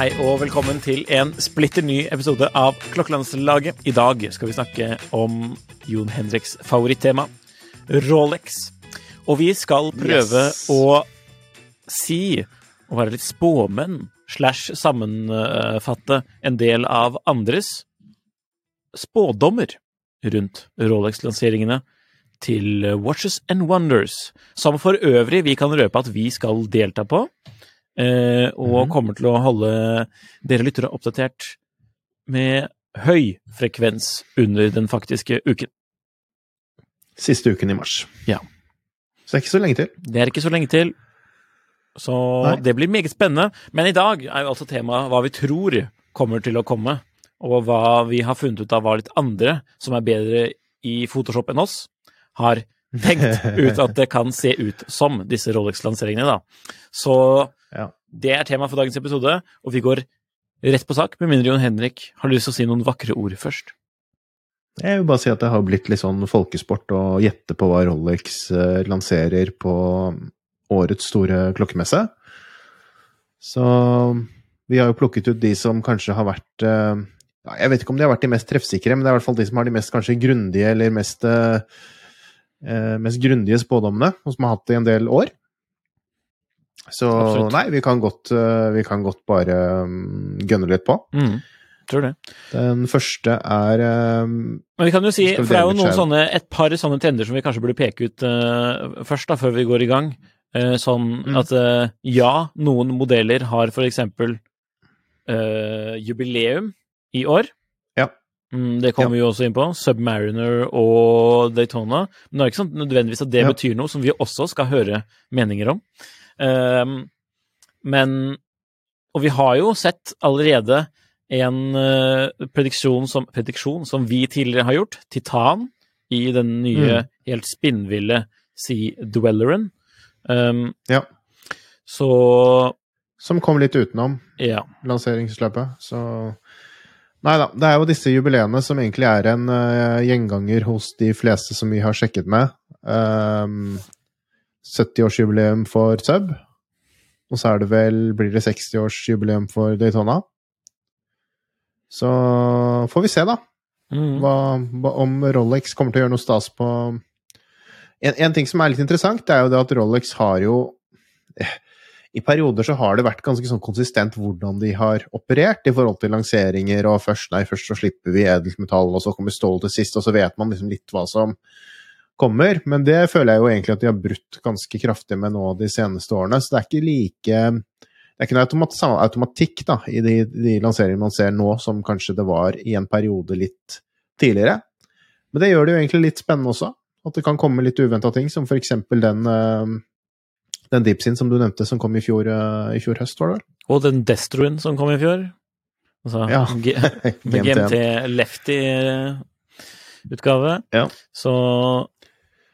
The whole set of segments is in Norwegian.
Hei og velkommen til en splitter ny episode av Klokkelandslaget. I dag skal vi snakke om Jon Henriks favorittema, Rolex. Og vi skal prøve Yes. å si, å være litt spåmenn, slash sammenfatte en del av andres spådommer rundt Rolex-lanseringene til Watches and Wonders, som for øvrig vi kan røpe at vi skal delta på, eh, og kommer til å holde dere lyttere oppdatert med høy frekvens under den faktiske uken. Siste uken i mars. Ja. Så det er ikke så lenge til. Det er ikke så lenge til, så Nei. det blir meget spennende. Men i dag er jo altså temaet hva vi tror kommer til å komme, og hva vi har funnet ut av hva litt andre som er bedre i Photoshop enn oss, har tenkt ut at det kan se ut som disse Rolex-lanseringene, da. Så Ja. det er tema for dagens episode, og vi går rett på sak, med mindre Jon Henrik har lyst til å si noen vakre ord først. Jeg vil bare si at det har blitt litt sånn folkesport å gjette på hva Rolex eh, lanserer på årets store klokkemesse. Så vi har jo plukket ut de som kanskje har vært eh, ja, Jeg vet ikke om de har vært de mest treffsikre, men det er i hvert fall de som har de mest kanskje grundige eller mest, eh, eh, mest grundige spådommene, og som har hatt det i en del år. Så Absolutt. nei, vi kan godt, eh, vi kan godt bare um, gønne litt på. Mm, tror det. Den første er um, Men vi kan jo si, for det er jo noen sånne, et par sånne trender som vi kanskje burde peke ut uh, først, da, før vi går i gang. Uh, sånn Mm. at uh, ja, noen modeller har for eksempel jubileum i år. Ja. Mm, det kommer vi jo også inn på. Submariner og Daytona. Men det er ikke sånn nødvendigvis at det Ja. betyr noe, som vi også skal høre meninger om. Ehm, men Og vi har jo sett allerede en eh, prediksjon, som, prediksjon som vi tidligere har gjort, Titan, i den nye, Mm. helt spinnville Sea Dwelleren. Um, Ja. Så Som kom litt utenom ja. lanseringsløpet, så Nei da. Det er jo disse jubileene som egentlig er en uh, gjenganger hos de fleste som vi har sjekket med. Um, 70-årsjubileum for Sub. Og så er det vel Blir det 60-årsjubileum for Daytona? Så får vi se, da. Mm. hva, om Rolex kommer til å gjøre noe stas på en, en ting som er litt interessant, det er jo det at Rolex har jo eh, I perioder så har det vært ganske sånn konsistent hvordan de har operert i forhold til lanseringer, og først, nei, først så slipper vi edelt metall, og så kommer stål til sist, og så vet man liksom litt hva som kommer. Men det føler jeg jo egentlig at de har brutt ganske kraftig med nå de seneste årene, så det er ikke like det er ikke noe automat, automatikk da, i de, de lanseringene man ser nå, som kanskje det var i en periode litt tidligere. Men det gjør det jo egentlig litt spennende også. At det kan komme litt uventa ting, som eksempel den, eh, den Dipsyn som du nevnte, som kom i fjor, eh, i fjor høst, var det vel? Og den Destroen som kom i fjor. Altså Ja. GMT. GMT Lefty-utgave. Ja. Så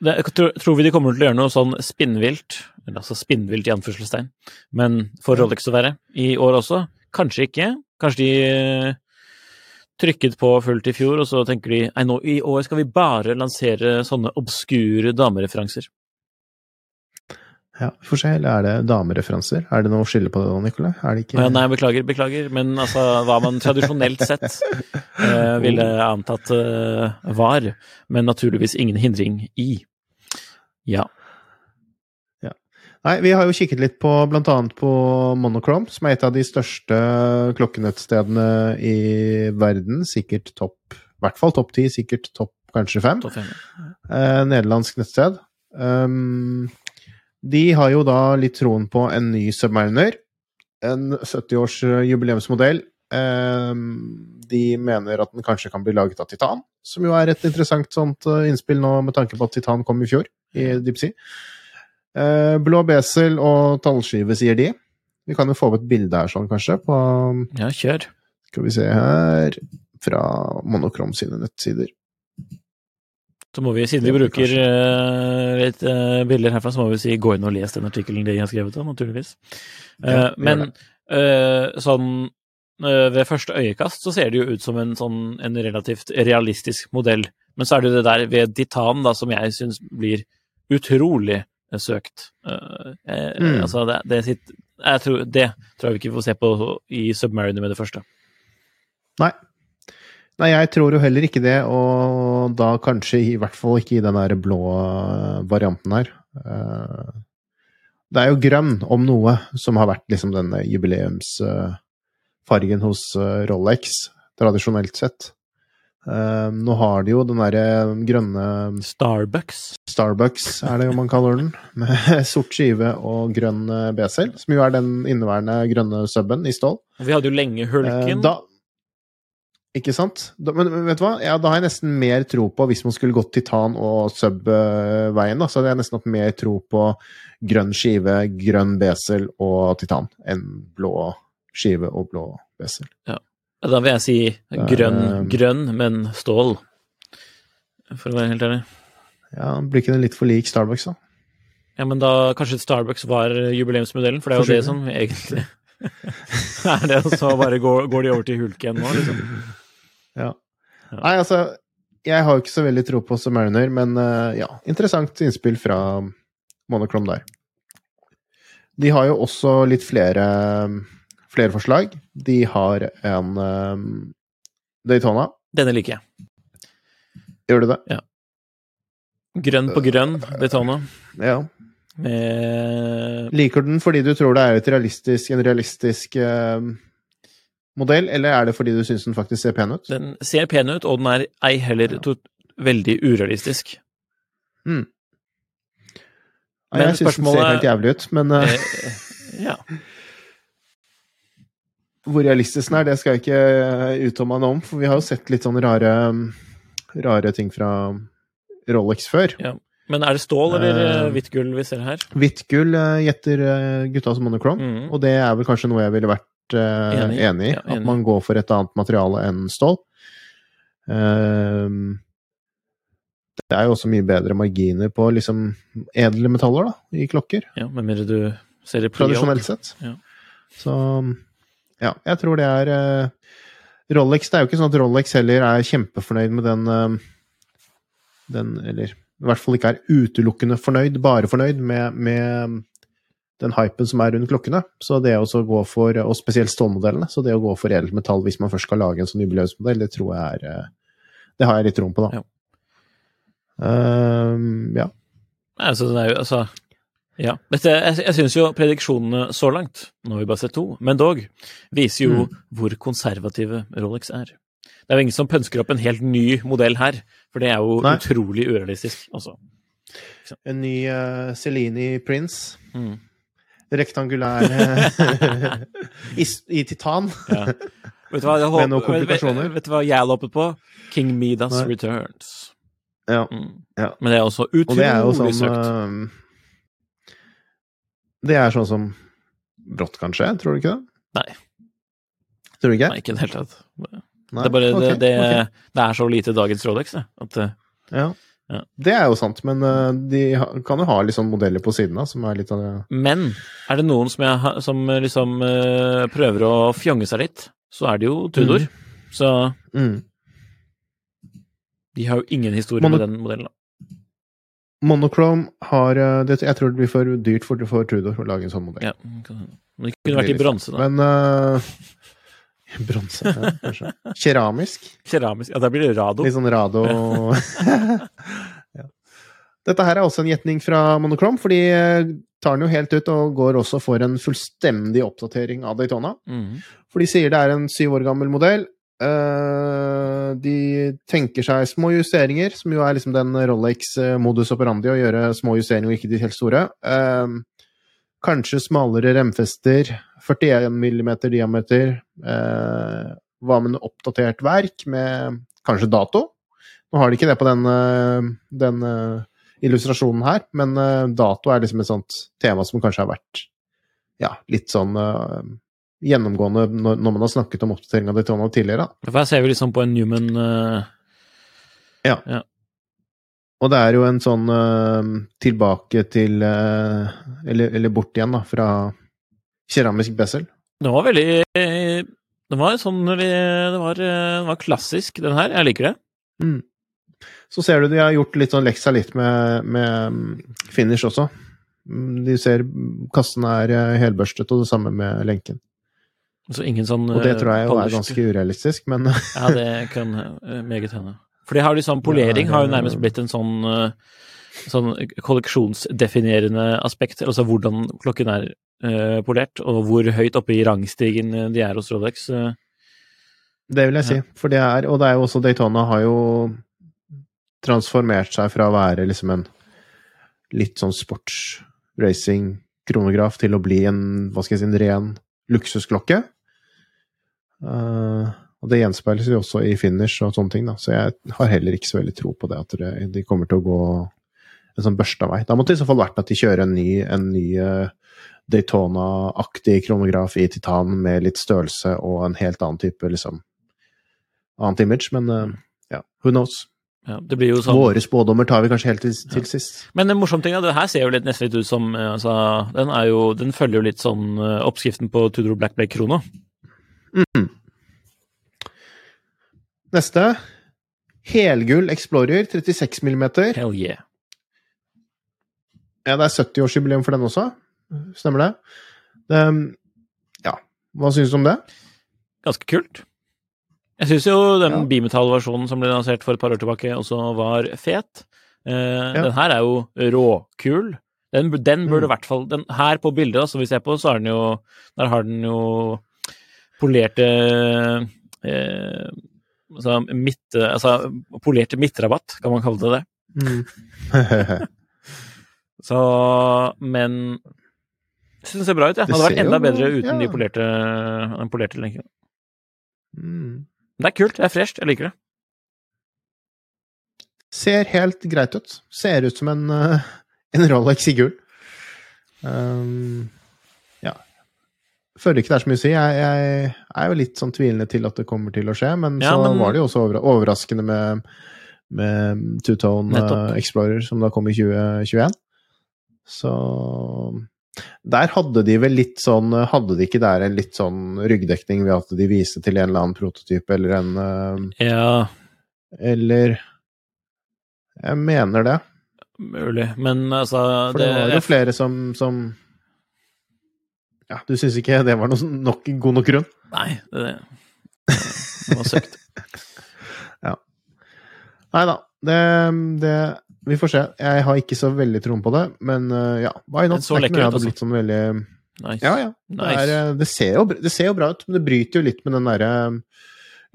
det, tror, tror vi de kommer til å gjøre noe sånn spinnvilt, eller altså spinnvilt i anførselstegn, men for Rolex å være, i år også? Kanskje ikke. Kanskje de eh, trykket på fullt i fjor, og så tenker de nei, nå i år skal vi bare lansere sånne obskure damereferanser. Ja, vi får se. Eller er det damereferanser? Er det noe å skille på det da, Nikolai? Er det ikke Ja, nei, beklager, beklager. Men altså, hva man tradisjonelt sett eh, ville antatt eh, var, men naturligvis ingen hindring i. Ja. Nei, vi har jo kikket litt på annet på Monochrome, som er et av de største klokkenettstedene i verden. Sikkert topp I hvert fall topp ti, sikkert topp kanskje fem. Topp fem. Eh, nederlandsk nettsted. Um, de har jo da litt troen på en ny Submariner. En 70-års jubileumsmodell. Um, de mener at den kanskje kan bli laget av titan, som jo er et interessant sånt uh, innspill nå med tanke på at titan kom i fjor i Deep Sea. Eh, blå besel og tallskive, sier de. Vi kan jo få opp et bilde her sånn, kanskje, på Ja, kjør. Skal vi se her Fra Monokrom sine nettsider. Så må vi, siden vi bruker eh, litt uh, bilder herfra, så må vi si gå inn og les den artikkelen de har skrevet, om, naturligvis. Uh, Ja, men eh, sånn eh, ved første øyekast så ser det jo ut som en sånn en relativt realistisk modell. Men så er det det der ved Titan da, som jeg syns blir utrolig søkt. Mm. Altså, det, det, sitt, jeg tror, det tror jeg vi ikke får se på i Submariner med det første. Nei. Nei, jeg tror jo heller ikke det, og da kanskje i hvert fall ikke i den der blå eh, varianten her. Eh, Det er jo grønn, om noe, som har vært liksom denne jubileumsfargen hos eh, Rolex, tradisjonelt sett. Nå har de jo den derre grønne Starbucks. Starbucks, er det jo man kaller den, med sort skive og grønn besel, som jo er den inneværende grønne subben i stål. Vi hadde jo lenge Hulken. Da, ikke sant? Da, men vet du hva? Ja, da har jeg nesten mer tro på, hvis man skulle gått titan- og sub-veien, da, så hadde jeg nesten hatt mer tro på grønn skive, grønn besel og titan enn blå skive og blå besel. Da vil jeg si grønn, er, grønn, men stål. For å være helt ærlig. Ja, Blir ikke den litt for lik Starbucks, da? Ja, men da kanskje Starbucks var jubileumsmodellen, for det er jo det som egentlig er det, og så bare går, går de over til Hulk igjen nå, liksom. Ja. Ja. Nei, altså Jeg har ikke så veldig tro på Submariner, men eh, ja, interessant innspill fra Monochrome der. De har jo også litt flere, flere forslag. De har en um, Daytona. Denne liker jeg. Gjør du det? Ja. Grønn på grønn, Daytona. Ja. Med Liker du den fordi du tror det er et realistisk, en realistisk eh, modell, eller er det fordi du syns den faktisk ser pen ut? Den ser pen ut, og den er ei heller to veldig urealistisk. Mm. Ja, jeg syns den ser helt jævlig ut, men Eh, ja. Hvor realistisk den er, det skal jeg ikke uttale meg noe om, for vi har jo sett litt sånne rare, rare ting fra Rolex før. Men er det stål eller Eh, hvitt gull vi ser her? Hvitt gull gjetter gutta som monochrome, mm. og det er vel kanskje noe jeg ville vært Enig. enig i. Ja. At man går for et annet materiale enn stål. Uh, det er jo også mye bedre marginer på liksom edle metaller da, i klokker, Ja, med mindre du ser det på tradisjonelt sett. Ja. Så ja, jeg tror det er uh, Rolex Det er jo ikke sånn at Rolex heller er kjempefornøyd med den uh, Den, eller i hvert fall ikke er utelukkende fornøyd, bare fornøyd med, med den hypen som er rundt klokkene. Så det å gå for, og spesielt stålmodellene, så det å gå for edelt metall hvis man først skal lage en sånn jubileumsmodell, det tror jeg er eh, Det har jeg litt troen på, da. Ja. Um, ja. Altså, det er jo, altså Ja. Dette, jeg jeg syns jo prediksjonene så langt, nå har vi bare sett to, men dog, viser jo hvor konservative Rolex er. Det er jo ingen som pønsker opp en helt ny modell her, for det er jo Nei. utrolig urealistisk, altså. En ny uh, Cellini Prince. Mm. Rektangulær eh, i, I titan. Ja. Vet du hva, jeg Med noen håper, vet, komplikasjoner. vet, vet du hva jeg hoppet på? King Midas Nei. Returns. Ja. Mm. Ja. Men det er også Og det er jo utrolig sånn søkt. eh, Det er sånn som brått, kanskje? Tror du ikke det? Nei. Tror du ikke? Nei, ikke i det hele tatt. Nei? Det er bare okay. det, det, okay. det er så lite dagens Rolex, det. At eh, Ja. Ja. Det er jo sant, men eh, de kan jo ha sånn modeller på siden av, som er litt av det Men er det noen som, jeg, som eh, liksom eh, prøver å fjonge seg litt, så er det jo Tudor. Så mm. de har jo ingen historie Mono- med den modellen. da. Monochrome har det, Jeg tror det blir for dyrt for, for Tudor å lage en sånn modell. Ja. Men det kunne vært i bronse, da. Men eh, Bronse, ja, kanskje. Keramisk. Keramisk. Ja, da blir det Rado. Litt sånn rado ja. Dette her er også en gjetning fra Monochrome, for de eh, tar den jo helt ut og går også for en fullstendig oppdatering av Daytona. Mm. For de sier det er en syv år gammel modell. Eh, de tenker seg små justeringer, som jo er liksom den Rolex-modus operandi, å gjøre små justeringer og ikke de helt store. Eh, kanskje smalere remfester, 41 mm diameter. Eh, hva med en oppdatert verk med kanskje dato? Nå har de ikke det på den, eh, den eh, illustrasjonen her, men eh, dato er liksom et sånt tema som kanskje har vært ja, litt sånn uh, gjennomgående når, når man har snakket om oppdatering av Daytona tidligere. Da. For her ser vi liksom på en Newman Ja. Og det er jo en sånn uh, tilbake til eller, eller bort igjen, da, fra keramisk bessel. Den var veldig Den var sånn Det var, den var klassisk, den her. Jeg liker det. Mm. Så ser du de har gjort litt sånn leksa litt med, med mm, finish også. Du De ser kassen er eh, helbørstet, og det samme med lenken. Så ingen sånn Og det tror jeg jo er ganske urealistisk, men Ja, det kan eh, meget hende. For det har liksom polering har jo nærmest blitt en sånn eh, sånn kolleksjonsdefinerende aspekt. Altså hvordan klokken er uh, polert, og hvor høyt oppe i rangstigen eh, de er hos Rolex. eh. det vil jeg si. For det er, og det er jo også Daytona har jo transformert seg fra å være liksom en litt sånn sportsracing-kronograf til å bli en, hva skal jeg si, en ren luksusklokke. Uh, og det gjenspeiles jo også i finish og sånne ting, da. Så jeg har heller ikke så veldig tro på det, at det, de kommer til å gå en sånn børsta vei. Da måtte det i så fall vært at de kjører en ny, en ny eh, Daytona-aktig kronograf i titan med litt størrelse og en helt annen type, liksom, annet image, men eh, ja, who knows. Ja, det blir jo sånn Våre spådommer tar vi kanskje helt til, til sist. Men en morsom ting er det her ser jo litt nesten litt ut som eh, altså, den, jo, den følger jo litt sånn oppskriften på Tudor Black Black Krona. Mm. Neste. Helgull Explorer 36 mm. Hell yeah. Ja, det er 70-årsjubileum for den også. Stemmer det? det ja. Hva syns du om det? Ganske kult. Jeg syns jo den Ja. bimetallversjonen som ble lansert for et par år tilbake, også var fet. Eh, Den her er jo råkul. Den, den burde i Mm. hvert fall den Her på bildet da, som vi ser på, så er den jo Der har den jo polerte eh, Altså midt, Altså polerte midtrabatt, kan man kalle det det. Mm. Så Men jeg syns det ser bra ut, jeg. Det Hadde vært enda bedre uten ja. de polerte, polerte lenken. mm. Det er kult. Det er fresht. Jeg liker det. Ser helt greit ut. Ser ut som en, eh, en Rolex i gull. Um, ja. Føler ikke det er så mye å si. Jeg, jeg er jo litt sånn tvilende til at det kommer til å skje, men Ja, så men- var det jo også overraskende med, med Two-Tone eh, Nettopp. Explorer, som da kom i 2021. Så der hadde de vel litt sånn Hadde de ikke der en litt sånn ryggdekning ved at de viste til en eller annen prototype eller en eh, Ja, Eller Jeg mener det. mulig. Men altså For det var jo flere som, som Ja, du syns ikke det var noe, nok, god nok grunn? Nei, det, det var søkt. ja. Nei da. Det, det Vi får se. Jeg har ikke så veldig troen på det, men uh, ja, why not? Det er ikke noe jeg hadde blitt sånn veldig Nice. Ja, ja. Det, er, eh, det, ser jo, det ser jo bra ut, men det bryter jo litt med den derre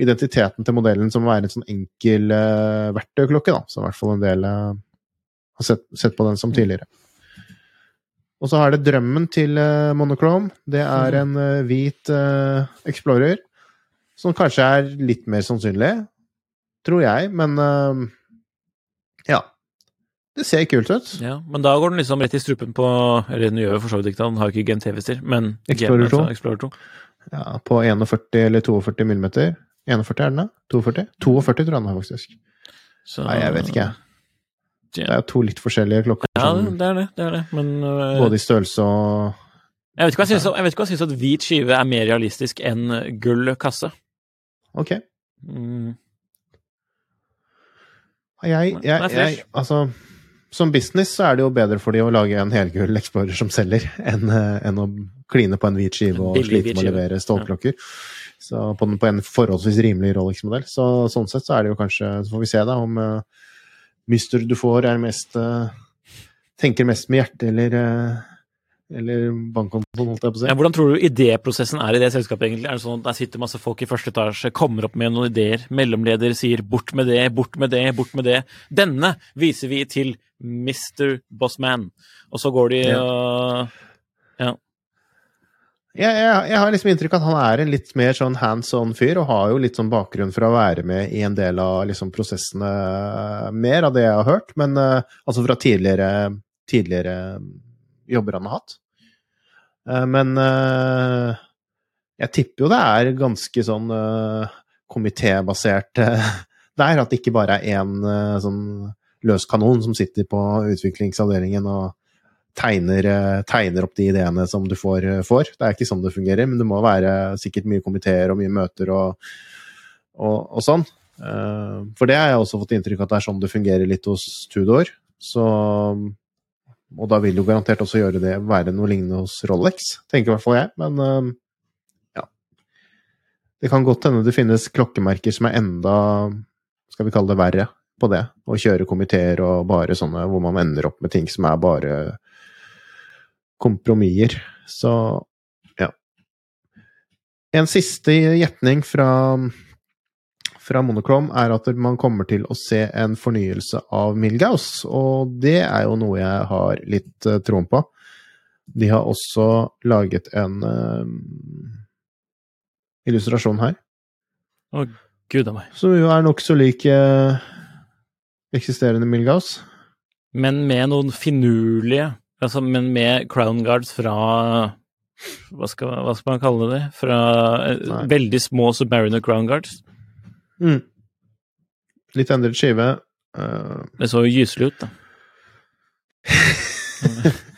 identiteten til modellen som må være en sånn enkel uh, verktøyklokke, da. Som i hvert fall en del uh, har sett, sett på den Mm. som tidligere. Og så er det drømmen til uh, Monochrome. Det er Mm. en uh, hvit eh, Explorer, som kanskje er litt mer sannsynlig, tror jeg, men eh, ja. Det ser kult ut. Ja, men da går den liksom rett i strupen på Eller den gjør jo for så vidt ikke det, den har jo ikke GMT-vister, men Explorer GM, 2. Explorer 2. Ja, på 41 eller 42 millimeter. 41 er den, da? 42? 42 tror jeg den har, faktisk. Så, Nei, jeg vet ikke. Det er jo to litt forskjellige klokker, ja, det er det. det, er det. Men uh, både i størrelse og jeg vet ikke hva jeg syns jeg jeg at hvit skive er mer realistisk enn gull kasse. Ok. Mm. Jeg, jeg, jeg, jeg. Altså som business så er det jo bedre for de å lage en helgull Explorer som selger, enn, eh, enn å kline på en hvit skive og slite med å levere stålklokker. Så på, på en forholdsvis rimelig Rolex-modell. Så sånn sett så er det jo kanskje Så får vi se da om uh, du får er mest uh, Tenker mest med hjertet eller eh, eller bankkontoen, holdt jeg på å si. Ja, hvordan tror du idéprosessen er i det selskapet, egentlig? Er det sånn at der sitter masse folk i første etasje, kommer opp med noen ideer, mellomleder sier 'bort med det, bort med det, bort med det'. Denne viser vi til Mr. Bossman. Og så går de Ja. og Jeg, jeg, jeg har liksom inntrykk av at han er en litt mer sånn hands on fyr, og har jo litt sånn bakgrunn for å være med i en del av liksom prosessene mer av det jeg har hørt, men eh, altså fra tidligere, tidligere jobber han har hatt. Eh, men eh, jeg tipper jo det er ganske sånn uh, komitébasert eh, der, at det ikke bare er én sånn løs kanon som sitter på utviklingsavdelingen og tegner, eh, tegner opp de ideene som du får, eh, får. Det er ikke sånn det fungerer, men det må være sikkert mye komiteer og mye møter og, og, og sånn. Eh, For det har jeg også fått inntrykk av at det er sånn det fungerer litt hos Tudor. Så, og da vil jo garantert også gjøre det være noe lignende hos Rolex, tenker i hvert fall jeg. Men eh, ja. Det kan godt hende det finnes klokkemerker som er enda, skal vi kalle det, verre på det. Å kjøre komiteer og bare sånne hvor man ender opp med ting som er bare kompromisser. Så ja. En siste gjetning fra, fra Monochrome er at man kommer til å se en fornyelse av Milgaus, og det er jo noe jeg har litt uh, troen på. De har også laget en uh, illustrasjon her, Å, gud a meg. som jo er nokså lik uh, eksisterende Milgaus. Men med noen finurlige altså, Men med crown guards fra hva skal, hva skal man kalle det? Fra Nei. veldig små Submariner crown guards. Mm. Litt endret skive. Uh, Det så jo gyselig ut, da.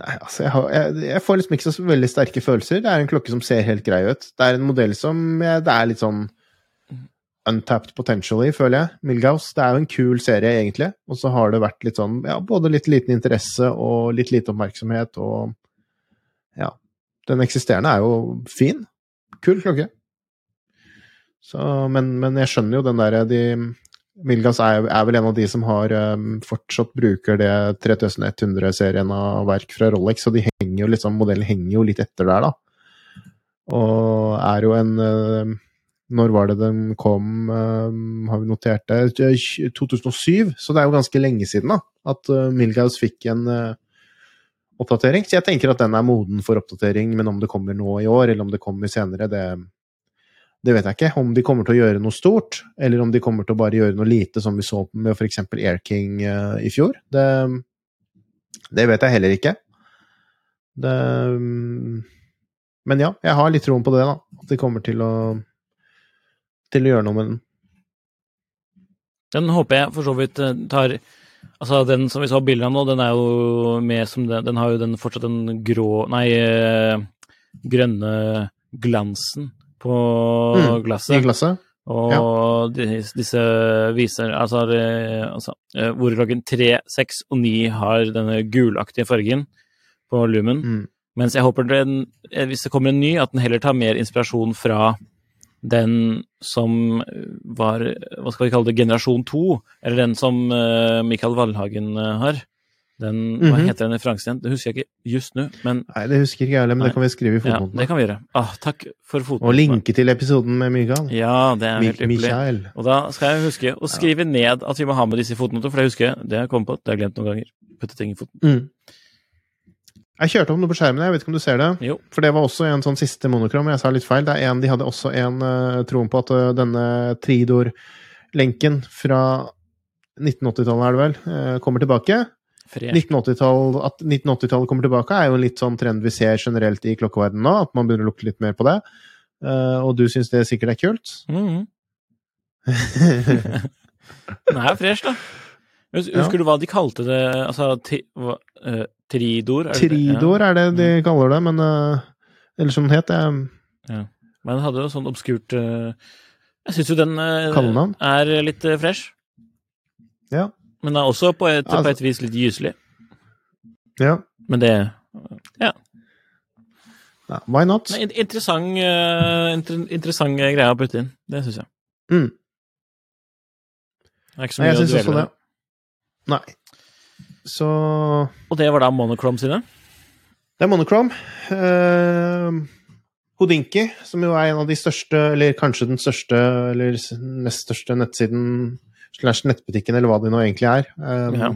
Nei, altså, jeg, har, jeg, jeg får liksom ikke så veldig sterke følelser. Det er en klokke som ser helt grei ut. Det er en modell som jeg, Det er litt sånn untapped potentially, føler jeg. Milgaus. Det er jo en kul serie, egentlig. Og så har det vært litt sånn ja, både litt liten interesse og litt lite oppmerksomhet, og ja. Den eksisterende er jo fin. Kul klokke. Så, men, men jeg skjønner jo den derre de Milgas er, er vel en av de som har um, fortsatt bruker det 3100-serien av verk fra Rolex, så de henger jo sånn, modellen henger jo litt etter der, da. Og er jo en uh, Når var det den kom, um, har vi notert det? 2007, så det er jo ganske lenge siden da, at uh, Milgaus fikk en uh, oppdatering. Så jeg tenker at den er moden for oppdatering, men om det kommer nå i år, eller om det kommer senere, det det vet jeg ikke. Om de kommer til å gjøre noe stort, eller om de kommer til å bare gjøre noe lite, som vi så med f.eks. Air King uh, i fjor. Det, det vet jeg heller ikke. Det, men ja, jeg har litt troen på det, da. At de kommer til å til å gjøre noe med den. Den håper jeg for så vidt eh, tar Altså, den som vi så bilder av nå, den er jo med som den Den har jo den fortsatt den grå Nei, eh, grønne glansen på Mm, glasset. I glasset. Og ja. disse viser altså, altså eh, hvor klokken 3, 6 og 9 har denne gulaktige fargen på lumen. Mm. Mens jeg håper den, eh, hvis det kommer en ny, at den heller tar mer inspirasjon fra den som var Hva skal vi kalle det? Generasjon 2? Eller den som eh, Michael Wallhagen eh, har. Den, Hva Mhm. heter den referansen igjen? Det husker jeg ikke just nå, men Nei, det husker ikke jeg heller, men Nei. det kan vi skrive i fotnoten. ja, det kan vi gjøre. Ah, takk for fotnoten. Og linke til episoden med Mikael. Ja, det er helt ypperlig. Og da skal jeg huske å skrive ned at vi må ha med disse fotnoter, for det husker jeg. Det har jeg kommet på, det har jeg glemt noen ganger. Putte ting i foten. Mm. Jeg kjørte opp noe på skjermen, jeg vet ikke om du ser det? Jo. For det var også en sånn siste monokrom, jeg sa litt feil. Det er en, de hadde også en uh, troen på at uh, denne Tridor-lenken fra 1980-tallet, er det vel, uh, kommer tilbake. Fresh. 1980-tall, at 1980-tallet kommer tilbake, er jo en litt sånn trend vi ser generelt i klokkeverdenen nå, at man begynner å lukte litt mer på det. Uh, og du syns det sikkert er kult? Mm. Den er jo fresh, da. Husker Ja. Du hva de kalte det? Altså ti, hva, uh, Tridor? er det det? Tridor er det de kaller det, men uh, Eller som den het. det Ja. Men den hadde jo sånn obskurt Jeg syns jo den er litt fresh. Ja. Men det er også på et, på Altså- et vis litt gyselig. Ja. Men det Ja. ja why not? Nei, in- interessant, uh, inter, interessant greie å putte inn. Det syns jeg. Mm. Det er ikke så Nei, mye jeg å syns også dvele det. ved. Nei. Så Og det var da Monochrome sine. Det er Monochrome. Uh, Hodinki, som jo er en av de største, eller kanskje den største, eller nest største nettsiden slash nettbutikken, eller hva det nå egentlig er, Um, Ja.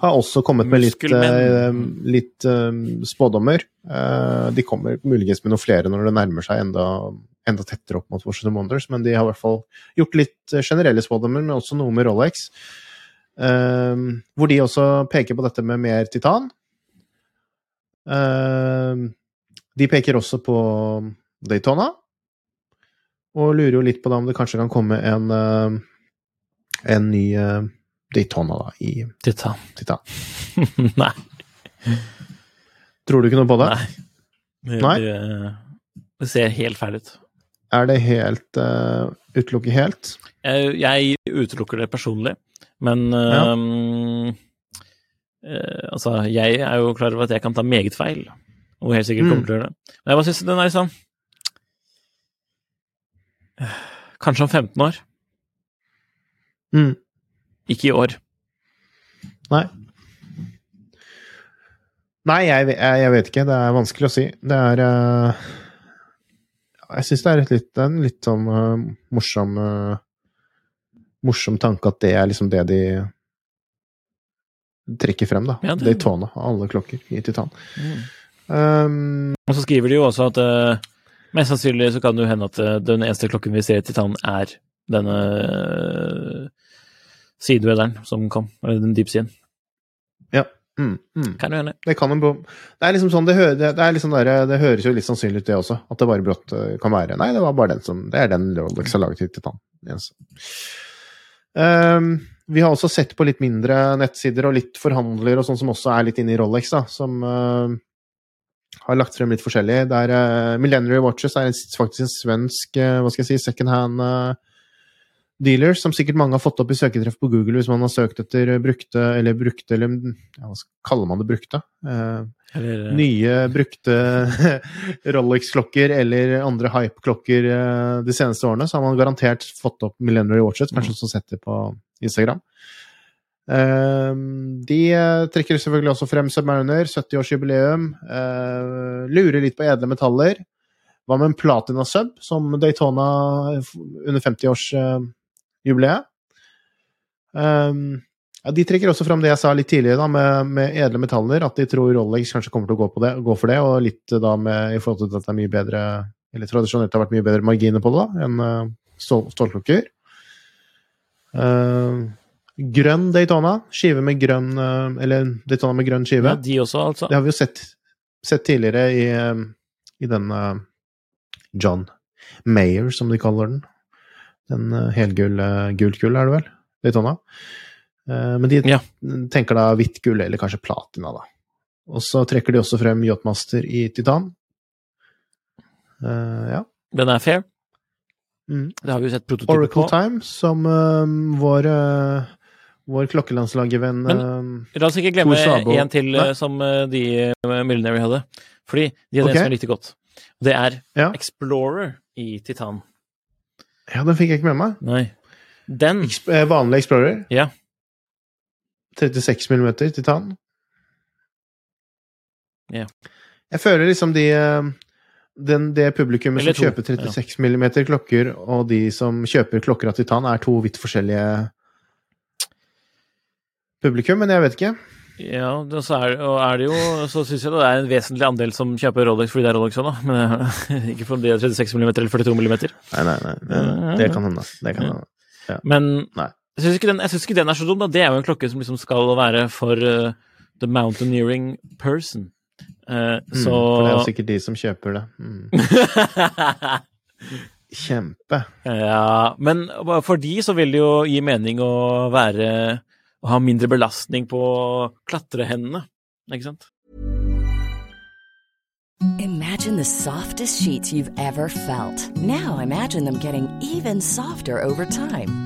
har også kommet med litt, uh, litt uh, spådommer. Uh, de kommer muligens med noen flere når det nærmer seg enda, enda tettere opp mot Washington Wonders, men de har i hvert fall gjort litt eh, generelle spådommer, men også noe med Rolex. Eh, hvor de også peker på dette med mer titan. De peker også på Daytona, og lurer jo litt på da om det kanskje kan komme en, en ny uh, Daytona da, i Titta. Titta. Nei. Tror du ikke noe på det? Nei. Det, Nei? Det, det ser helt feil ut. Er det helt uh, utelukket helt? Jeg, jeg utelukker det personlig, men Ja. ehm, eh, Altså, jeg er jo klar over at jeg kan ta meget feil, og helt sikkert Mm. kommer til å gjøre det. Men jeg bare syns den er eh, Kanskje om 15 år. Mm. Ikke i år. Nei. Nei, jeg, jeg, vet ikke. Det er vanskelig å si. Det er uh, Jeg syns det er et litt, en litt sånn uh, morsom uh, Morsom tanke at det er liksom det de trekker frem, da. Ja, det- Daytona av alle klokker i titan. Um, Og så skriver de jo også at mest sannsynlig så kan det jo hende at den eneste klokken vi ser i Titan, er denne uh, sidevederen som kom, eller den deep-siden. ja. Mm, mm. Kan du gjerne. Det kan en bo... Det er liksom sånn, det, hø det, det, liksom der, det høres jo litt sannsynlig ut, det også. At det bare brått eh, kan være Nei, det var bare den som Det er den Rolex har laget til Titan. Yes. Um, vi har også sett på litt mindre nettsider og litt forhandlere og sånn som også er litt inne i Rolex, da, som uh, har lagt frem litt forskjellig. Der uh, Millenary Watches er faktisk en svensk uh, hva skal jeg si, second hand eh, dealer, som sikkert mange har fått opp i søketreff på Google hvis man har søkt etter brukte, eller brukte, eller ja, hva kaller man det brukte? Eh, Eller, eh, nye, brukte Rolex-klokker eller andre hype-klokker eh, de seneste årene, så har man garantert fått opp Millennial Watches, kanskje også sett det på Instagram. Eh, de eh, trekker selvfølgelig også frem Submariner, 70-årsjubileum. Uh, lurer litt på edle metaller. Hva med en Platina Sub, som Daytona under 50-årsjubileet? Um, ja, de trekker også fram det jeg sa litt tidligere, da, med, med edle metaller. At de tror Rolex kanskje kommer til å gå, på det, gå for det, og litt da med, i forhold til at det er mye bedre Eller tradisjonelt har vært mye bedre marginer på det da, enn uh, stål, stålklokker. Uh, grønn Daytona. Skive med grønn uh, Eller Daytona med grønn skive. ja, de også, altså. Det har vi jo sett, sett tidligere i, i den John Mayer, som de kaller den. Den helgul helgull uh, gult gull, er det vel? Litt sånn da. men de Ja. tenker da hvitt gull, eller kanskje platina, da. Og så trekker de også frem Yachtmaster i titan. Uh, ja. Den er fair. Mm. Det har vi jo sett prototyper Oracle på. Time, som uh, vår, uh, vår klokkelandslagervenn Men- um, La oss ikke glemme en til uh, som eh, de eh, Millenary hadde. Fordi de er okay. en som jeg likte godt. Det er Ja. Explorer i titan. Ja, den fikk jeg ikke med meg. Nei. Den Exp eh, vanlig Explorer. Ja. 36 mm titan. Ja. Jeg føler liksom de eh, den, Det publikummet som to, kjøper 36 mm klokker, og de som kjøper klokker av titan, er to vidt forskjellige publikum, men jeg vet ikke. Ja, det, så er, og er det jo Så syns jeg det er en vesentlig andel som kjøper Rolex fordi det er Rolex òg, da. Men eh, ikke fordi det er 36 mm eller 42 mm. Nei, nei, nei. Det, det kan hende. Det kan hende. Men Nei. jeg syns ikke, ikke den er så dum, da. Det er jo en klokke som liksom skal være for uh, the mountaineering person. Uh, Mm, så for det er jo sikkert de som kjøper det. Mm. Kjempe. Ja, men for de så vil det jo gi mening å være Å ha mindre belastning på klatrehendene, ikke sant? Imagine the softest sheets you've ever felt. Now imagine them getting even softer over time.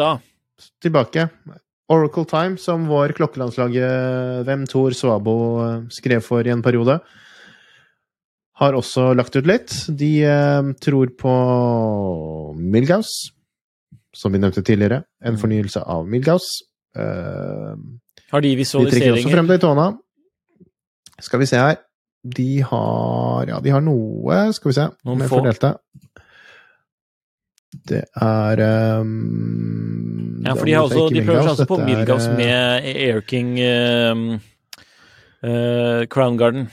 Da tilbake. Oracle Time, som vår klokkelandslaget Hvem Tor Svabo eh, skrev for i en periode, har også lagt ut litt. De eh, tror på Milgauss, som vi nevnte tidligere. En fornyelse av Milgauss. Eh, har de visualiseringer? de trekker også frem Daytona. Skal vi se her. De har Ja, de har noe Skal vi se Noen få. Fordelte. det. Er um, Ja, for de, har også, de prøver seg også på er, eh, med Air King um, uh, Crown Garden.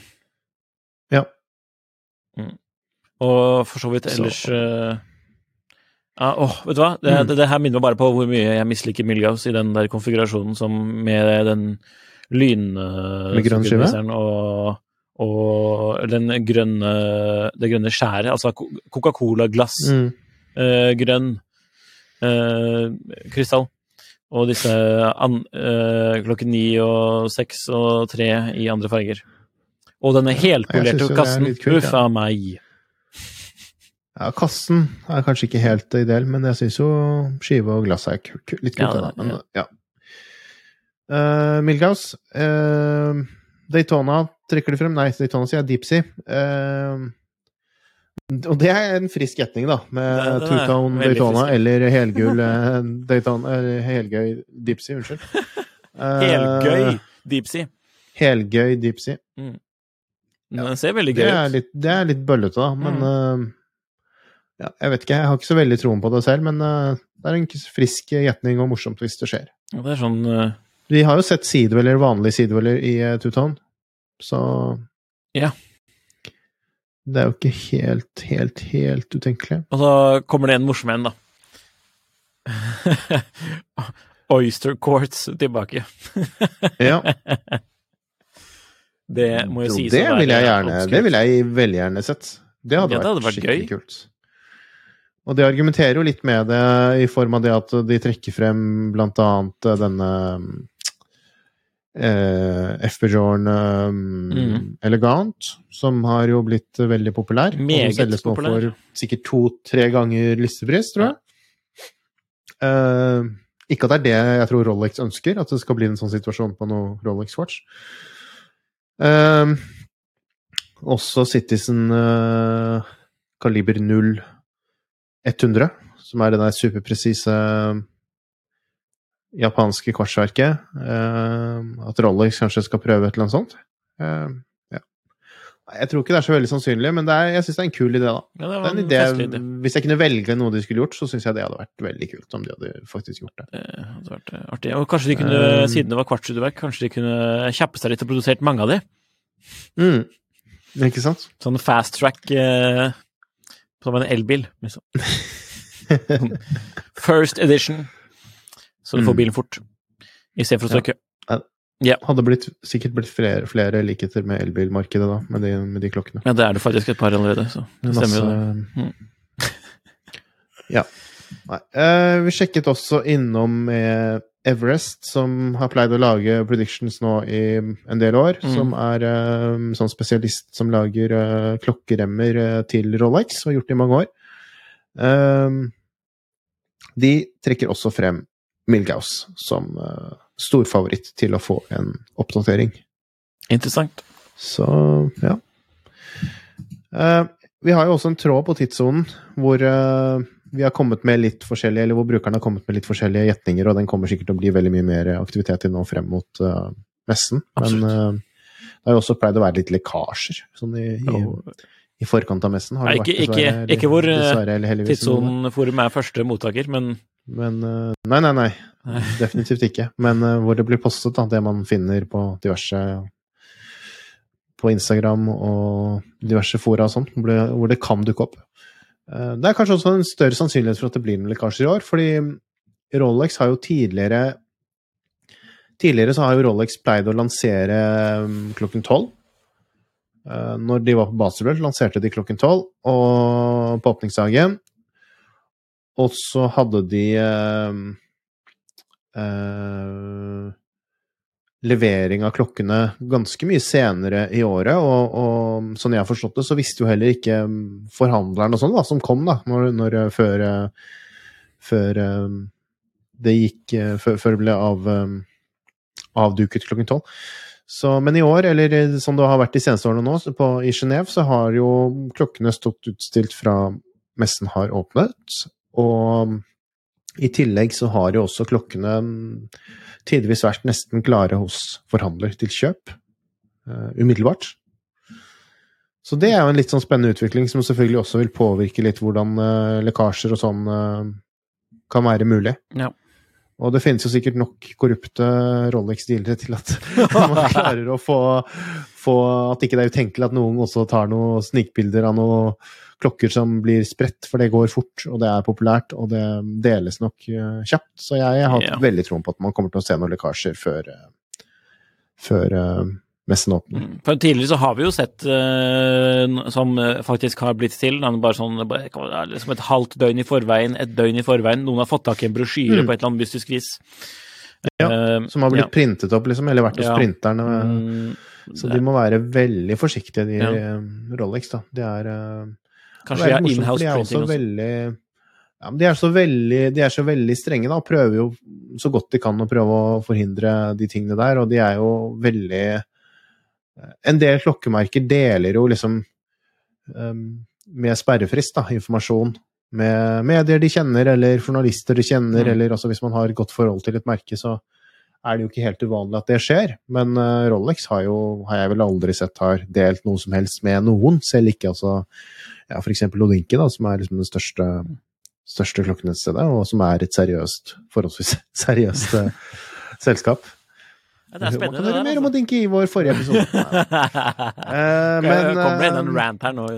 Ja. Og for så vidt Så- ellers eh, ja, åh, vet du hva? Det, Mm. det, det her minner meg bare på hvor mye jeg misliker Milgauss i den der konfigurasjonen som med den lyn... Med grønn skive? Og, og den grønne Det grønne skjæret, altså Coca-Cola-glass. mm, eh, grønn eh, krystall. Og disse an, eh, klokken ni og seks og tre i andre farger. Og denne helpolerte er kassen. kult, Uff a meg. ja, kassen er kanskje ikke helt ideell, men jeg syns jo skive og glass er ku- ku- litt kult. Ja, det- men, ja. ja. Uh, Milgaus, uh, Daytona trekker de frem. Nei, Daytona sier Deep Sea. Uh, og det er en frisk gjetning, da, med Tutown er two-tone Daytona frisk. eller helgul eh, Daytona eller helgøy Deep Sea, unnskyld. Eh, Helgøy deep sea. Helgøy Deep Sea. Den ser veldig Det gøy er ut. litt, det er litt bøllete, da, men eh, ja, Jeg vet ikke, jeg har ikke så veldig troen på det selv, men uh, det er en frisk gjetning og morsomt hvis det skjer. Ja, Det er sånn Uh... Vi har jo sett sideveller, vanlige sideveller i uh, two-tone, så Ja. Det er jo ikke helt, helt, helt utenkelig. Og så kommer det en morsom en, da. Oyster Courts tilbake. Ja, Det må jo sies det å være vil jeg gjerne. Det vil jeg veldig gjerne sett. Det hadde, Ja, det hadde vært, vært skikkelig gøy. kult. Og de argumenterer jo litt med det i form av det at de trekker frem blant annet denne eh, FB-Jorn eh, Mhm. Elegant, som har jo blitt veldig populær. og Meget som selges nå for sikkert to-tre ganger listepris, tror jeg. Eh, ikke at det er det jeg tror Rolex ønsker, at det skal bli en sånn situasjon på noe Rolex-watch. Eh, også Citizen eh, kaliber 0 100, som er det der superpresise japanske kvartsverket. Eh, at Rolex kanskje skal prøve et eller annet sånt. Eh, ja. Jeg tror ikke det er så veldig sannsynlig, men det er, jeg syns det er en kul idé, da. Ja, det en idé, idé. hvis jeg kunne velge noe de skulle gjort, så syns jeg det hadde vært veldig kult om de hadde faktisk gjort det. Det hadde vært eh, artig. Og kanskje de kunne, Um, siden det var kvartskuddeverk, kanskje de kunne kjappe seg litt og produsert mange av de. Mm. Ikke sant? Sånn fast track eh, som en elbil, liksom. First edition. Så du får Mm. bilen fort. I stedet for å stå i kø. Hadde blitt, sikkert blitt flere, flere likheter med elbilmarkedet da, med de, med de klokkene. Ja, det er det faktisk et par allerede, så det stemmer jo det. Mm. ja. Nei. Eh, vi sjekket også innom eh, Everest, som har pleid å lage predictions nå i en del år. Mm. Som er eh, sånn spesialist som lager eh, klokkeremmer eh, til Rolex, og har gjort det i mange år. Eh, de trekker også frem Milgauss som stor storfavoritt til å få en oppdatering. Interessant. Så ja. Uh, vi har jo også en tråd på tidssonen hvor uh, vi har kommet med litt forskjellige, eller hvor brukerne har kommet med litt forskjellige gjetninger, og den kommer sikkert til å bli veldig mye mer aktivitet i nå frem mot uh, messen. Men uh, det har jo også pleid å være litt lekkasjer sånn i, i, i, forkant av messen. Har det ikke, vært, dessverre, ikke, ikke hvor Tidssonen-forum er første mottaker, men Men uh, Nei, nei, nei. Definitivt ikke. Men hvor det blir postet, da, det man finner på diverse på Instagram og diverse fora og sånn, hvor det kan dukke opp. Eh, det er kanskje også en større sannsynlighet for at det blir noen lekkasjer i år, fordi Rolex har jo tidligere Tidligere så har jo Rolex pleid å lansere mm, klokken tolv. Eh, når de var på Baselworld, lanserte de klokken tolv på åpningsdagen. Og så hadde de eh, eh, levering av klokkene ganske mye senere i året, og, og sånn jeg har forstått det, så visste jo heller ikke forhandleren og sånn da, som kom da, når, når uh, før, uh, før um, det gikk før, før, det ble av, avduket klokken tolv. Men i år, eller som det har vært de seneste årene nå, på, i Genéve, så har jo klokkene stått utstilt fra messen har åpnet. Og i tillegg så har jo også klokkene tidvis vært nesten klare hos forhandler til kjøp. Uh, umiddelbart. Så det er jo en litt sånn spennende utvikling, som selvfølgelig også vil påvirke litt hvordan uh, lekkasjer og sånn uh, kan være mulig. Ja. Og det finnes jo sikkert nok korrupte Rolex-dealere til at man klarer å få, få, At ikke det er utenkelig at noen også tar noen snikbilder av noen klokker som blir spredt, for det går fort, og det er populært, og det deles nok uh, kjapt. Så jeg, har yeah. veldig troen på at man kommer til å se noen lekkasjer før, uh, før uh, messen åpner. Mm. For tidligere så har vi jo sett som faktisk har blitt til, bare sånn liksom et halvt døgn i forveien, et døgn i forveien. Noen har fått tak i en brosjyre mm. på et eller annet mystisk vis. Ja, som har blitt ja. printet opp, liksom, eller vært hos ja. printerne. Mm, så de må være veldig forsiktige, de ja. Rolex. da. De er Kanskje de har inhouse printing også. Veldig, ja, men de er, så veldig, de er så veldig strenge, da, og prøver jo så godt de kan å prøve å forhindre de tingene der, og de er jo veldig En del klokkemerker deler jo liksom um, med sperrefrist, da, informasjon med medier de kjenner, eller journalister de kjenner, mm. eller altså hvis man har et godt forhold til et merke, så er det jo ikke helt uvanlig at det skjer. Men uh, Rolex har jo, har jeg vel aldri sett har delt noe som helst med noen, selv ikke altså ja, f.eks. Odinke, da, som er liksom det største, største klokkenettstedet, og som er et seriøst, forholdsvis seriøst uh, selskap. Ja, det er spennende. Man kan høre mer om å Odinke i vår forrige episode. uh, men, Kommer det inn en rant her nå?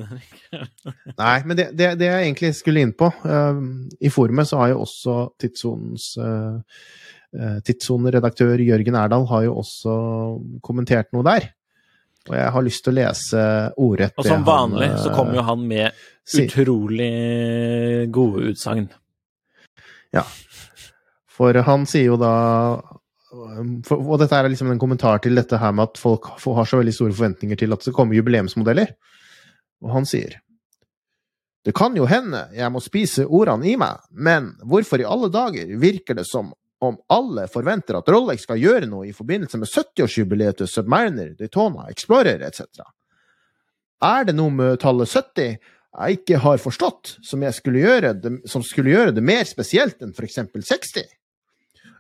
nei, men det, det, det, jeg egentlig skulle inn på uh, I forumet så har jo også Tidssonens uh, Tidssoneredaktør Jørgen Erdal har jo også kommentert noe der. Og jeg har lyst til å lese ordrett Og som vanlig han, så kommer jo han med utrolig gode utsagn. Ja. For han sier jo da for, Og dette er liksom en kommentar til dette her med at folk har så veldig store forventninger til at det kommer jubileumsmodeller. Og han sier Det kan jo hende jeg må spise ordene i meg, men hvorfor i alle dager virker det som om alle forventer at Rolex skal gjøre noe i forbindelse med 70-årsjubileet til Submariner, Daytona, Explorer etc. Er det noe med tallet 70 jeg ikke har forstått, som, skulle det, som skulle gjøre det mer spesielt enn for eksempel 60?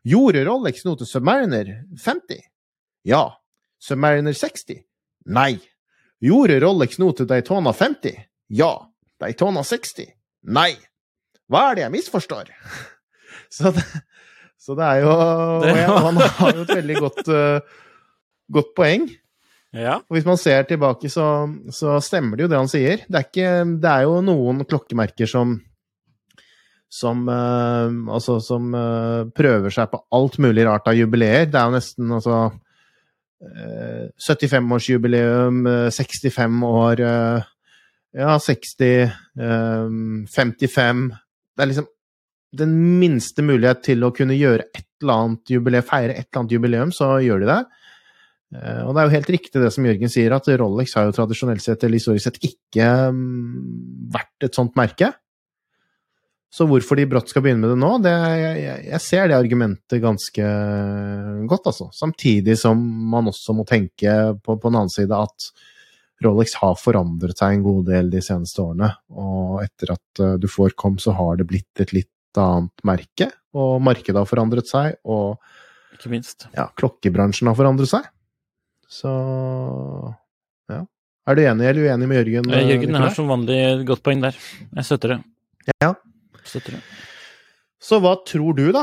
Gjorde Rolex noe til Submariner 50? Ja. Submariner 60? Nei. Gjorde Rolex noe til Daytona 50? Ja. Daytona 60? Nei. Hva er det jeg misforstår? Så det, så det er jo Og han har jo et veldig godt, uh, godt poeng. Ja. Og hvis man ser tilbake, så, så, stemmer det jo det han sier. Det er, ikke, det er jo noen klokkemerker som som, uh, altså, som uh, prøver seg på alt mulig rart av jubileer. Det er jo nesten altså 75-årsjubileum, 65 år Ja, 60 55 Det er liksom den minste mulighet til å kunne gjøre et eller annet jubileum, feire et eller annet jubileum, så gjør de det. Eh, og det er jo helt riktig det som Jørgen sier, at Rolex har jo tradisjonelt sett, eller historisk sett, ikke mm, vært et sånt merke. Så hvorfor de brått skal begynne med det nå, det, jeg, jeg, ser det argumentet ganske godt, altså. Samtidig som man også må tenke på, på en annen side at Rolex har forandret seg en god del de seneste årene, og etter at eh, du får kom, så har det blitt et litt annet merke, og markedet har forandret seg, og Ikke minst. ja, klokkebransjen har forandret seg. Så ja. Er du enig eller uenig med Jørgen? Eh, Jørgen har som vanlig godt poeng der. Jeg støtter det. Ja. Støtter det. Så hva tror du, da,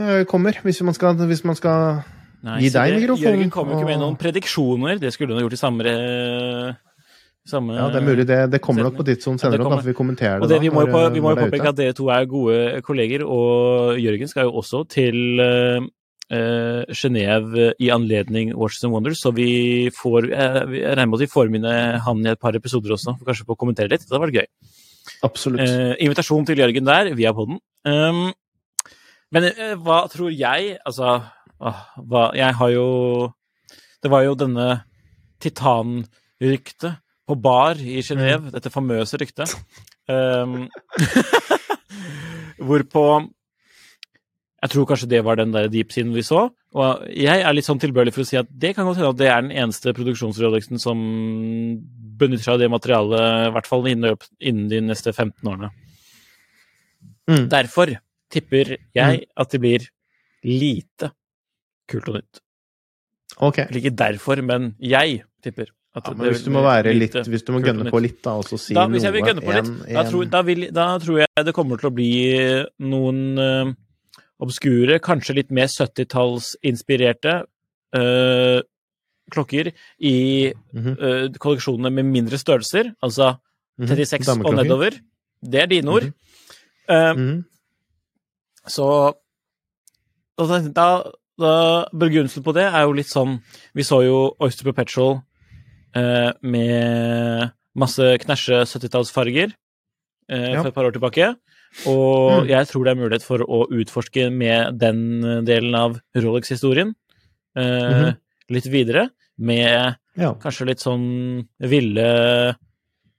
eh, kommer, hvis man skal, hvis man skal Nei, Gi deg mikrofonen, Jørgen kom jo ikke med noen prediksjoner. Det skulle ha gjort i samme, eh, samme Ja, det er mulig. Det, det kommer nok på ditt som det senere, ja, da, får vi kommenterer det det, da. vi må jo vi må jo påpeke ute. at dere to er gode kolleger, og Jørgen skal jo også til uh, Genéve i anledning Watches and Wonders, så vi får eh, Jeg regner med at vi får med han i et par episoder også, kanskje på å kommentere litt. Det hadde vært gøy. Absolutt. Eh, invitasjon til Jørgen der, via poden. Um, men eh, hva tror jeg Altså, ah, hva Jeg har jo Det var jo denne titanryktet på bar i Genéve, dette famøse ryktet. Um, hvorpå jeg tror kanskje det var den der deep-siden vi så. Og jeg er litt sånn tilbørlig for å si at det kan godt hende at det er den eneste produksjonsrolexen som benytter seg av det materialet, i hvert fall innen, innen de neste 15 årene. Mm. Derfor tipper jeg at det blir lite kult og nytt. Ok. Ikke derfor, men jeg tipper. Ja, det men hvis du må være litt Hvis du må gønne på litt, da, og så si da, noe Hvis jeg vil gønne på litt, en- da, tror, da, vil, da tror jeg det kommer til å bli noen eh, obskure, kanskje litt mer 70-tallsinspirerte eh, klokker i Mhm, eh, kolleksjonene med mindre størrelser, altså mhm. 36 og nedover. Det er dine ord. Mm -hmm. Så da, da, Begrunnelsen på det er jo litt sånn Vi så jo Oyster Perpetual eh, med masse knæsje 70-tallsfarger eh, Ja. for et par år tilbake. Og Mm. jeg tror det er mulighet for å utforske med den delen av Rolex-historien eh, Mhm. litt videre, med Ja. kanskje litt sånn ville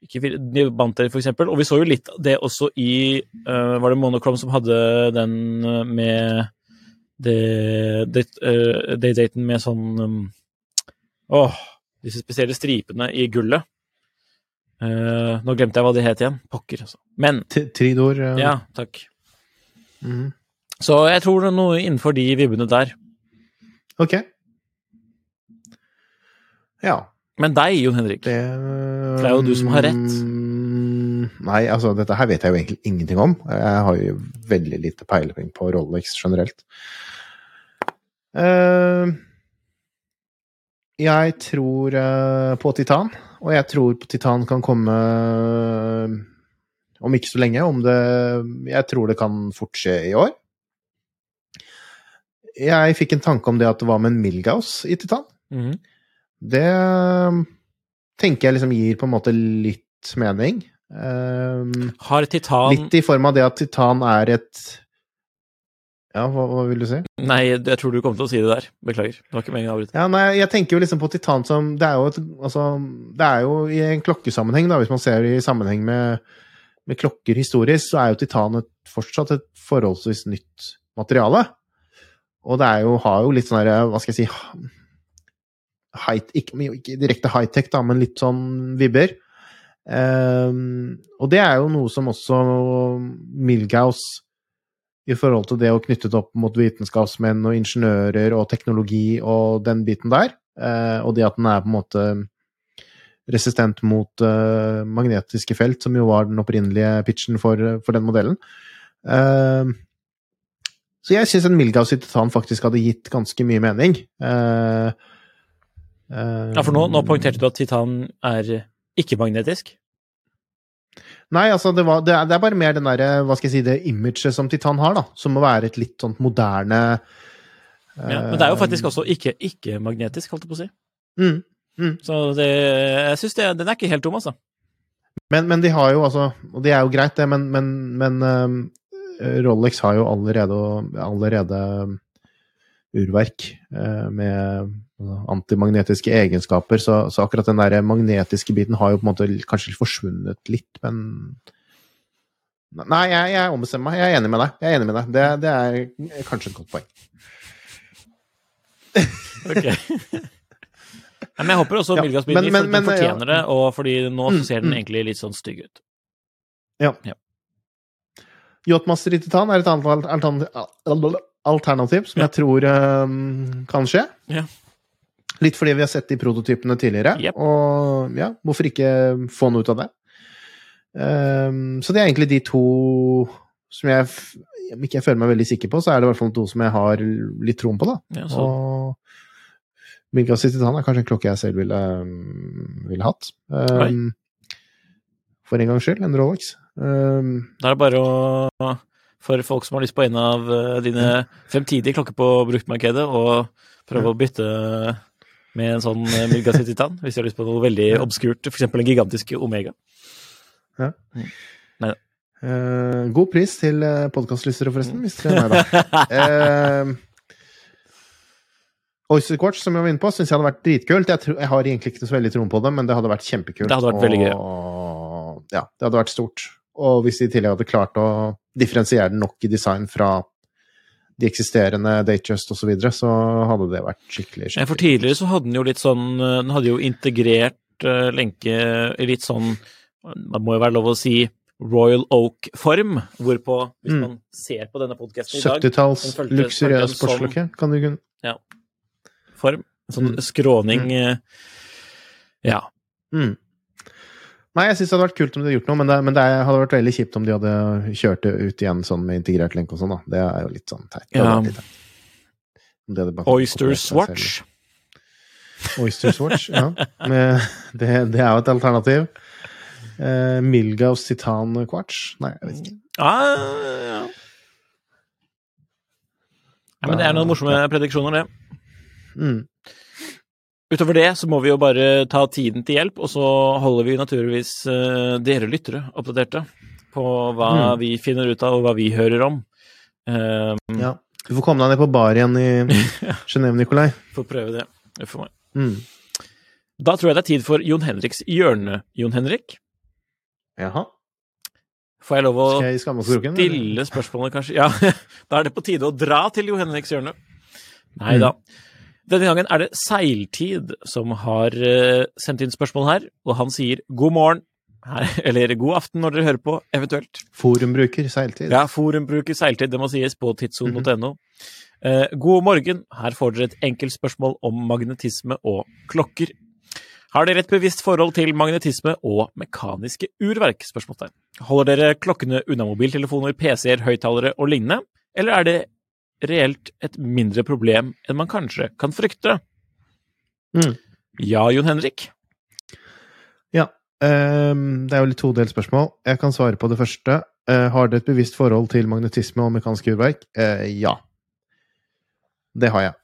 ikke ville, Banter, for eksempel. Og vi så jo litt av det også i uh, Var det Monochrome som hadde den eh, med det, det, uh, det med sånn um, Åh, disse spesielle stripene i gullet. Eh, nå glemte jeg hva de het igjen. Pokker, altså. Men T- Tridor. eh, Ja, takk. Mm. Så jeg tror det er noe innenfor de vibbene der. Ok. Ja. Men deg, Jon Henrik. Det det er jo du som har rett. Mm, Nei, altså, dette her vet jeg jo egentlig ingenting om. Jeg har jo veldig lite peiling på Rolex generelt. Uh, jeg tror uh, på Titan, og jeg tror Titan kan komme eh, om ikke så lenge. Om det Jeg tror det kan fort skje i år. Jeg fikk en tanke om det at det var med en Milgauss i Titan. Mm. Det tenker jeg liksom gir på en måte litt mening. Um, Har Titan litt i form av det at Titan er et Ja, hva, hva vil du si? Nei, jeg tror du kom til å si det der. Beklager. Det var ikke meningen å avbryte. Ja, nei, jeg tenker jo liksom på Titan som Det er jo, et, altså, det er jo i en klokkesammenheng, da, hvis man ser det i sammenheng med, med klokker historisk, så er jo Titan et, fortsatt et forholdsvis nytt materiale. Og det er jo, har jo litt sånn herre, hva skal jeg si high, ikke, ikke direkte high-tech, da, men litt sånn vibber. Um, og det er jo noe som også Milgauss i forhold til det å knytte det opp mot vitenskapsmenn og ingeniører og teknologi og den biten der, eh, og det at den er på en måte resistent mot eh, magnetiske felt, som jo var den opprinnelige pitchen for, for den modellen. Eh, så jeg syns en Milgauss i titan faktisk hadde gitt ganske mye mening. Ja, for nå, nå poengterte du at Titan er ikke-magnetisk. Nei, altså, det, var, det, er, det er bare mer den derre, hva skal jeg si, det imaget som Titan har, da. Som må være et litt sånn moderne Ja, men det er jo faktisk også ikke- ikke-magnetisk, holdt jeg på å si. mm, mm. Så det, jeg syns den er ikke helt dum, altså. Men, men de har jo altså Og det er jo greit, det, men, men, men øhm, Rolex har jo allerede, allerede urverk øh, med antimagnetiske egenskaper, så, så akkurat den der magnetiske biten har jo på en måte kanskje forsvunnet litt, men Nei, jeg, jeg ombestemmer meg. Jeg er enig med deg. Jeg er enig med deg. Det, det er kanskje et godt poeng. Ok. Nei, Men jeg håper også Ja, Milgas men- for men, den fortjener ja. det, og fordi nå så Mm, ser den mm. egentlig litt sånn stygg ut. Ja. Ja. Yachtmaster i titan er et annet alternativ, som jeg tror um, kan skje. Ja. Litt fordi vi har sett de prototypene tidligere, yep. og ja, hvorfor ikke få noe ut av det? Um, så det er egentlig de to som jeg Om ikke jeg føler meg veldig sikker på, så er det i hvert fall to som jeg har litt troen på, da. Ja, så, Og Milgas i titan er kanskje en klokke jeg selv ville, ville hatt. Um, for en gangs skyld, en Rolex. Um, da er det bare å For folk som har lyst på en av eh, dine fremtidige klokker på bruktmarkedet, og prøve å bytte med en sånn eh, titan, hvis de har lyst på noe veldig obskurt, f.eks. en gigantisk Omega. Eh, god pris til uh, podkastlystere, forresten, hvis det er meg, da. uh, Oyster Quartz, som jeg var inne på, syns jeg hadde vært dritkult. Jeg, jeg har egentlig ikke så veldig troen på det, men det hadde vært kjempekult. Det hadde vært veldig gøy. Ja, det hadde vært stort. Og hvis de i tillegg hadde klart å differensiere den nok i design fra de eksisterende Datejust osv., så, videre, så hadde det vært skikkelig skikkelig For tidligere så hadde den jo litt sånn eh, Den hadde jo integrert uh, lenke i litt sånn Det må jo være lov å si Royal Oak-form, hvorpå, hvis Mm. man ser på denne podkasten i dag 70-talls luksuriøs sportsklokke. Kan du kunne Ja. form. Sånn Mm. skråning eh, Ja. Mm. Nei, jeg syns det hadde vært kult om de hadde gjort noe, men det, men det hadde vært veldig kjipt om de hadde kjørt det ut igjen sånn med integrert lenke og sånn, da. Det er jo litt sånn teit. Ja. Oyster Swatch. Oyster Swatch, ja. Det, det er jo et alternativ. Eh, Milgaus Titan Quartz? Nei, jeg vet ikke. Ah, ja. ja, men det er noen morsomme prediksjoner, det. Mm. Utover det så må vi jo bare ta tiden til hjelp, og så holder vi naturligvis uh, dere lyttere oppdaterte på hva Mm. vi finner ut av, og hva vi hører om. Eh, Ja. Du får komme deg ned på bar igjen i Genéve, Nikolai. Får prøve det. det får meg. Mm. Da tror jeg det er tid for Jon Henriks hjørne, Jon Henrik. Jaha. Får jeg lov å jeg stille spørsmålet, kanskje? Ja, da er det på tide å dra til Jon Henriks hjørne. Nei da. Denne gangen er det Seiltid som har eh, sendt inn spørsmål her, og han sier god morgen, her, eller god aften når dere hører på, eventuelt. Forumbruker seiltid. Ja, forumbruker seiltid, det må sies, på tidsson.no. Eh, god morgen, her får dere et enkelt spørsmål om magnetisme og klokker. Har dere et bevisst forhold til magnetisme og mekaniske urverk? spørsmålstegn. Holder dere klokkene unna mobiltelefoner, PC-er, høyttalere og lignende, eller er det reelt et mindre problem enn man kanskje kan frykte? Mm. Ja, Jon Henrik? Ja. Um, det er jo litt todelt spørsmål. Jeg kan svare på det første. Uh, har dere et bevisst forhold til magnetisme og mekanisk urverk? Uh, ja. Det har jeg.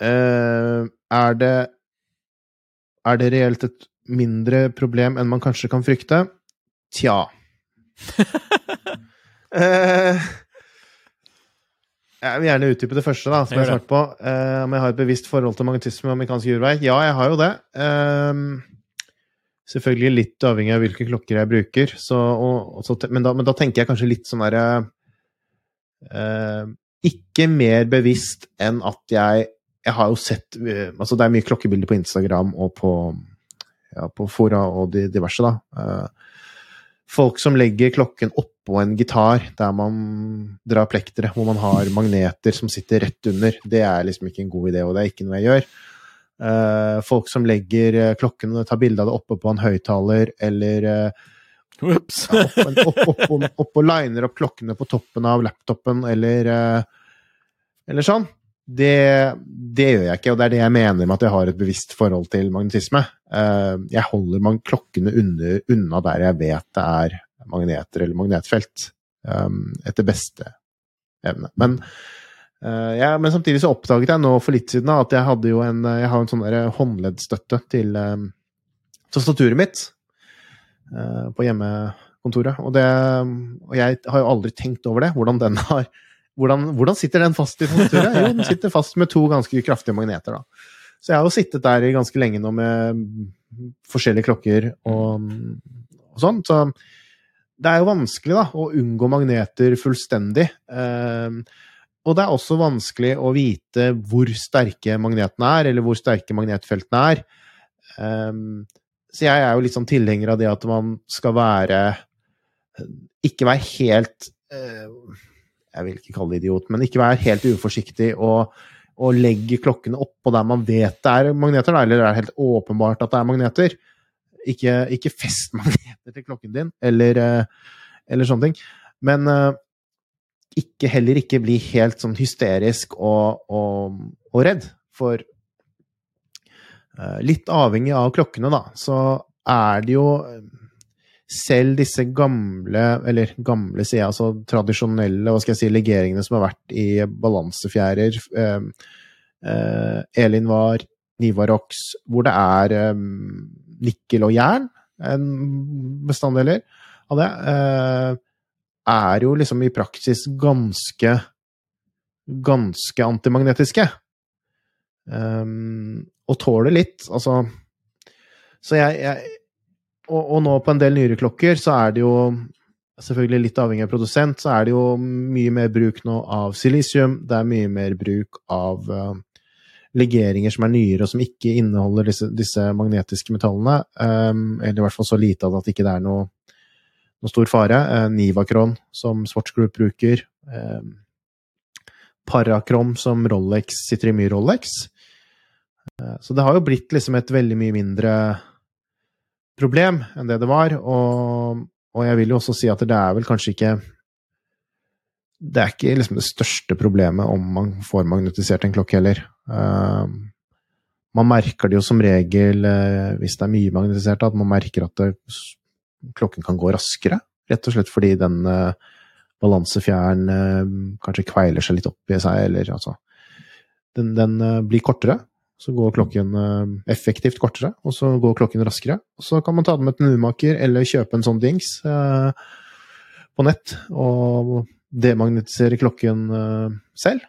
Uh, er det Er det reelt et mindre problem enn man kanskje kan frykte? Tja. Eh, jeg vil gjerne utdype det første, da, som jeg jeg har svart på. Uh, om jeg har et bevisst forhold til magnetisme og amerikansk jordvei. Ja, jeg har jo det. Uh, selvfølgelig litt avhengig av hvilke klokker jeg bruker. Så, og, og så, men, da, men da tenker jeg kanskje litt sånn derre uh, Ikke mer bevisst enn at jeg Jeg har jo sett eh, Altså, det er mye klokkebilder på Instagram og på, ja, på fora og de, diverse, da. Eh, folk som legger klokken oppå en gitar der man drar plektere, hvor man har magneter som sitter rett under. Det er liksom ikke en god idé, og det er ikke noe jeg gjør. Eh, folk som legger klokken klokken tar bilde av det oppe på en høyttaler, eller eh, Ops. ja, opp, opp, opp, opp, og liner opp klokkene på toppen av laptopen, eller, eh, eller sånn. Det, det gjør jeg ikke, og det er det jeg mener med at jeg har et bevisst forhold til magnetisme. Eh, jeg holder man klokkene under, unna der jeg vet det er magneter eller magnetfelt, um, etter beste evne. Men, ja, men samtidig så oppdaget jeg nå for litt siden at jeg hadde jo en, jeg har en sånn håndleddstøtte til tastaturet mitt eh, på hjemmekontoret. Og, det, og jeg har jo aldri tenkt over det, hvordan den har hvordan, hvordan sitter den fast i tastaturet? Jo, den sitter fast med to ganske kraftige magneter, da. Så jeg har jo sittet der i ganske lenge nå med forskjellige klokker og, og sånn. Så det er jo vanskelig da, å unngå magneter fullstendig. Eh, og det er også vanskelig å vite hvor sterke magnetene er, eller hvor sterke magnetfeltene er. Eh, så jeg er jo litt sånn tilhenger av det at man skal være Ikke være helt uh, Jeg vil ikke kalle det idiot, men ikke være helt uforsiktig og, og legge klokkene oppå der man vet det er magneter, eller det er helt åpenbart at det er magneter. Ikke, ikke fest magneter til klokken din, eller, uh, eller sånne ting. Men uh, ikke, heller ikke bli helt sånn hysterisk og, og, og redd. For uh, litt avhengig av klokkene, da, så er det jo selv disse gamle, eller gamle sier jeg, altså tradisjonelle, hva skal jeg si, legeringene som har vært i balansefjærer, eh, eh, Elin var, Nivarox, hvor det er eh, nikkel og jern, bestanddeler av det. Eh, er jo liksom i praksis ganske ganske antimagnetiske. Um, og tåler litt, altså Så jeg, jeg og, og, nå på en del nyere klokker så er det jo Selvfølgelig litt avhengig av produsent, så er det jo mye mer bruk nå av silisium. Det er mye mer bruk av uh, legeringer som er nyere, og som ikke inneholder disse, disse magnetiske metallene. Um, eller i hvert fall så lite at det ikke er noe noe stor fare. Uh, Nivakron, som Swatch Group bruker. Um, Paracrom, som Rolex sitter i mye Rolex. Uh, så det har jo blitt liksom et veldig mye mindre problem enn det det var. Og, og jeg vil jo også si at det er vel kanskje ikke Det er ikke liksom det største problemet om man får magnetisert en klokke heller. Uh, man merker det jo som regel, uh, hvis det er mye magnetisert, at man merker at det klokken kan gå raskere. Rett og slett fordi den uh, balansefjæren uh, kanskje kveiler seg litt opp i seg, eller altså Den, den blir kortere, så går klokken effektivt kortere, og så går klokken raskere. Og så kan man ta den med en urmaker eller kjøpe en sånn dings på nett og demagnetisere klokken selv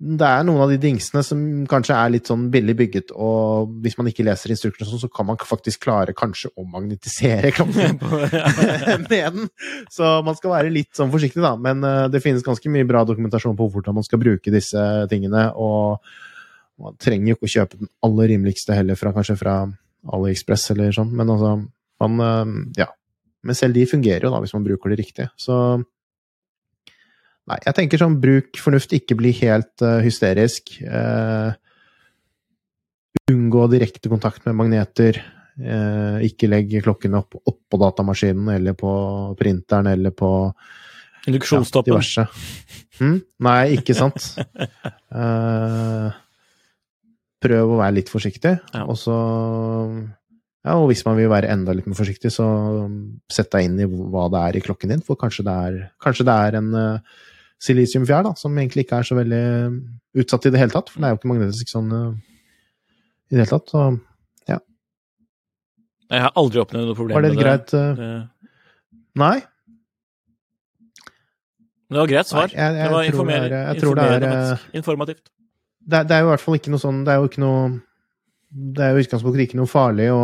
det er noen av de dingsene som kanskje er litt sånn billig bygget, og hvis man ikke leser instruksene sånn, så kan man faktisk klare kanskje å magnetisere klokken med den. Så man skal være litt sånn forsiktig, da. Men uh, det finnes ganske mye bra dokumentasjon på hvordan man skal bruke disse tingene, og man trenger jo ikke å kjøpe den aller rimeligste heller, fra, kanskje fra AliExpress eller sånn, men altså man uh, Ja. Men selv de fungerer jo da, hvis man bruker det riktig. Så Nei, jeg tenker sånn bruk fornuft, ikke bli helt uh, hysterisk. Uh, unngå direkte kontakt med magneter. Uh, ikke legg klokken opp oppå datamaskinen eller på printeren eller på Induksjonstoppen. Ja, diverse. Hm? Nei, ikke sant. prøv å være litt forsiktig, ja. og så ja, og hvis man vil være enda litt mer forsiktig, så sett deg inn i hva det er i klokken din, for kanskje det er, kanskje det er en uh, silisiumfjær, da, som egentlig ikke er så veldig utsatt i det hele tatt. For det er jo ikke magnetisk sånn i det hele tatt. Så ja. Jeg har aldri opplevd noe problem med det. Var det et greit det... Nei? Det var greit svar. Nei, jeg, jeg det var informer er, jeg tror det er, informativt. Det, det, er jo i hvert fall ikke noe sånn Det er jo ikke noe Det er jo i utgangspunktet ikke noe farlig å,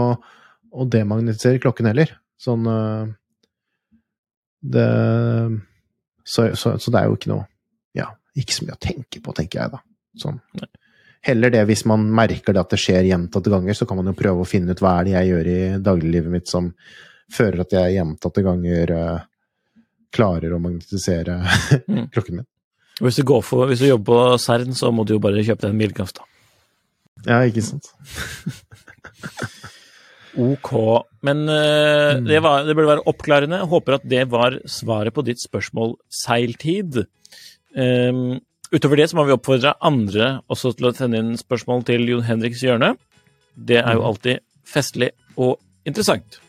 å demagnetisere klokken heller. Sånn Det så, så, så, det er jo ikke noe Ja, ikke så mye å tenke på, tenker jeg, da. Sånn. Heller det hvis man merker det at det skjer gjentatte ganger, så kan man jo prøve å finne ut hva er det jeg gjør i dagliglivet mitt som fører at jeg gjentatte ganger uh, klarer å magnetisere mm. klokken min. Hvis du, for, hvis du, jobber på CERN, så må du jo bare kjøpe deg en bilkraft, da. Ja, ikke sant. Ok. Men uh, det, var, det, burde være oppklarende. Håper at det var svaret på ditt spørsmål seiltid. Um, utover det så må vi oppfordre andre også til å sende inn spørsmål til Jon Henriks hjørne. Det er jo mm. alltid festlig og interessant.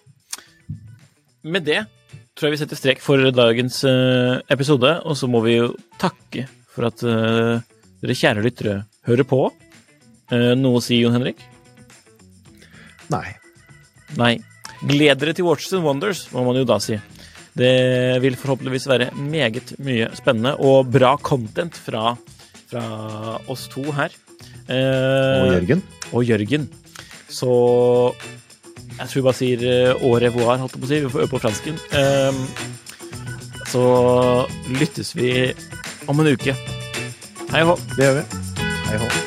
Med det tror jeg vi setter strek for dagens uh, episode, og så må vi jo takke for at uh, dere kjære lyttere hører på. noe å si, Jon Henrik? Nei. Nei. Gled dere til Watches and Wonders, må man jo da si. Det vil forhåpentligvis være meget mye spennende og bra content fra, fra oss to her. Eh, og Jørgen. Og Jørgen. Så jeg tror vi bare sier eh, au revoir, holdt jeg på å si. Vi får øve på fransken. Eh, så lyttes vi om en uke. Hei hå. Det gjør vi. Hei hå.